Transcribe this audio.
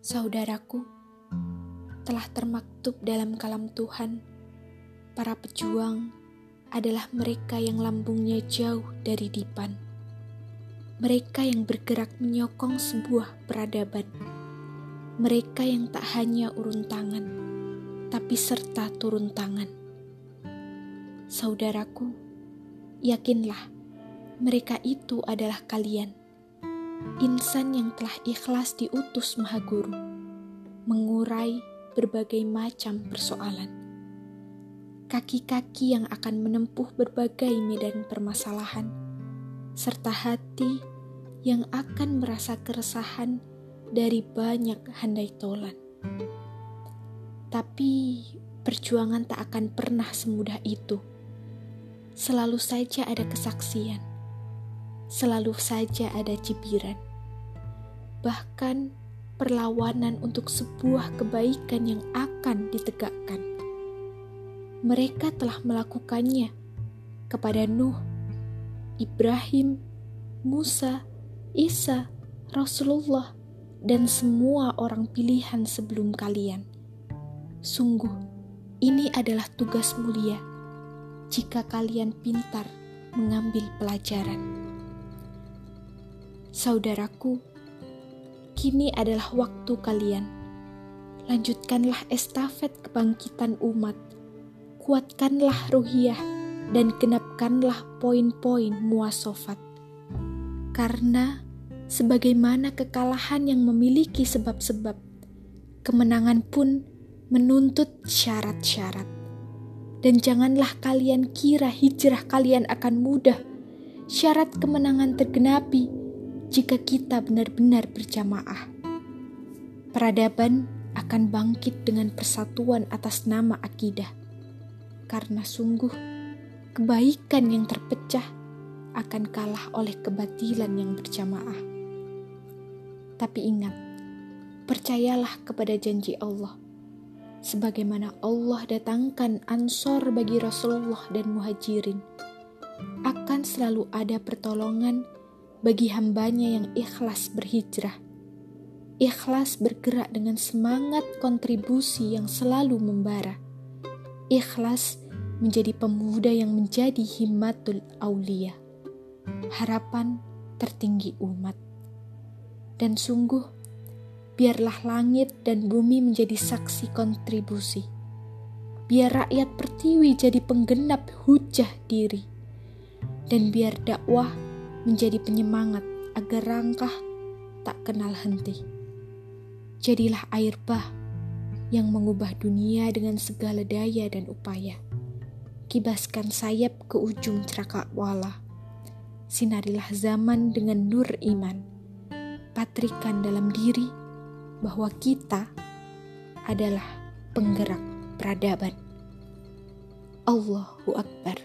Saudaraku, telah termaktub dalam kalam Tuhan, para pejuang adalah mereka yang lambungnya jauh dari dipan. Mereka yang bergerak menyokong sebuah peradaban. Mereka yang tak hanya urun tangan, tapi serta turun tangan. Saudaraku, yakinlah mereka itu adalah kalian insan yang telah ikhlas diutus Maha Guru, mengurai berbagai macam persoalan. Kaki-kaki yang akan menempuh berbagai medan permasalahan, serta hati yang akan merasa keresahan dari banyak handai tolan. Tapi perjuangan tak akan pernah semudah itu. Selalu saja ada kesaksian selalu saja ada cibiran. Bahkan perlawanan untuk sebuah kebaikan yang akan ditegakkan. Mereka telah melakukannya kepada Nuh, Ibrahim, Musa, Isa, Rasulullah, dan semua orang pilihan sebelum kalian. Sungguh, ini adalah tugas mulia jika kalian pintar mengambil pelajaran. Saudaraku, kini adalah waktu kalian. Lanjutkanlah estafet kebangkitan umat. Kuatkanlah ruhiyah dan genapkanlah poin-poin muasofat. Karena sebagaimana kekalahan yang memiliki sebab-sebab, kemenangan pun menuntut syarat-syarat. Dan janganlah kalian kira hijrah kalian akan mudah. Syarat kemenangan tergenapi jika kita benar-benar berjamaah. Peradaban akan bangkit dengan persatuan atas nama akidah, karena sungguh kebaikan yang terpecah akan kalah oleh kebatilan yang berjamaah. Tapi ingat, percayalah kepada janji Allah. Sebagaimana Allah datangkan ansor bagi Rasulullah dan muhajirin, akan selalu ada pertolongan bagi hambanya yang ikhlas berhijrah. Ikhlas bergerak dengan semangat kontribusi yang selalu membara. Ikhlas menjadi pemuda yang menjadi himmatul aulia. Harapan tertinggi umat. Dan sungguh, biarlah langit dan bumi menjadi saksi kontribusi. Biar rakyat pertiwi jadi penggenap hujah diri. Dan biar dakwah menjadi penyemangat agar rangkah tak kenal henti. Jadilah air bah yang mengubah dunia dengan segala daya dan upaya. Kibaskan sayap ke ujung wala. Sinarilah zaman dengan nur iman. Patrikan dalam diri bahwa kita adalah penggerak peradaban. Allahu Akbar.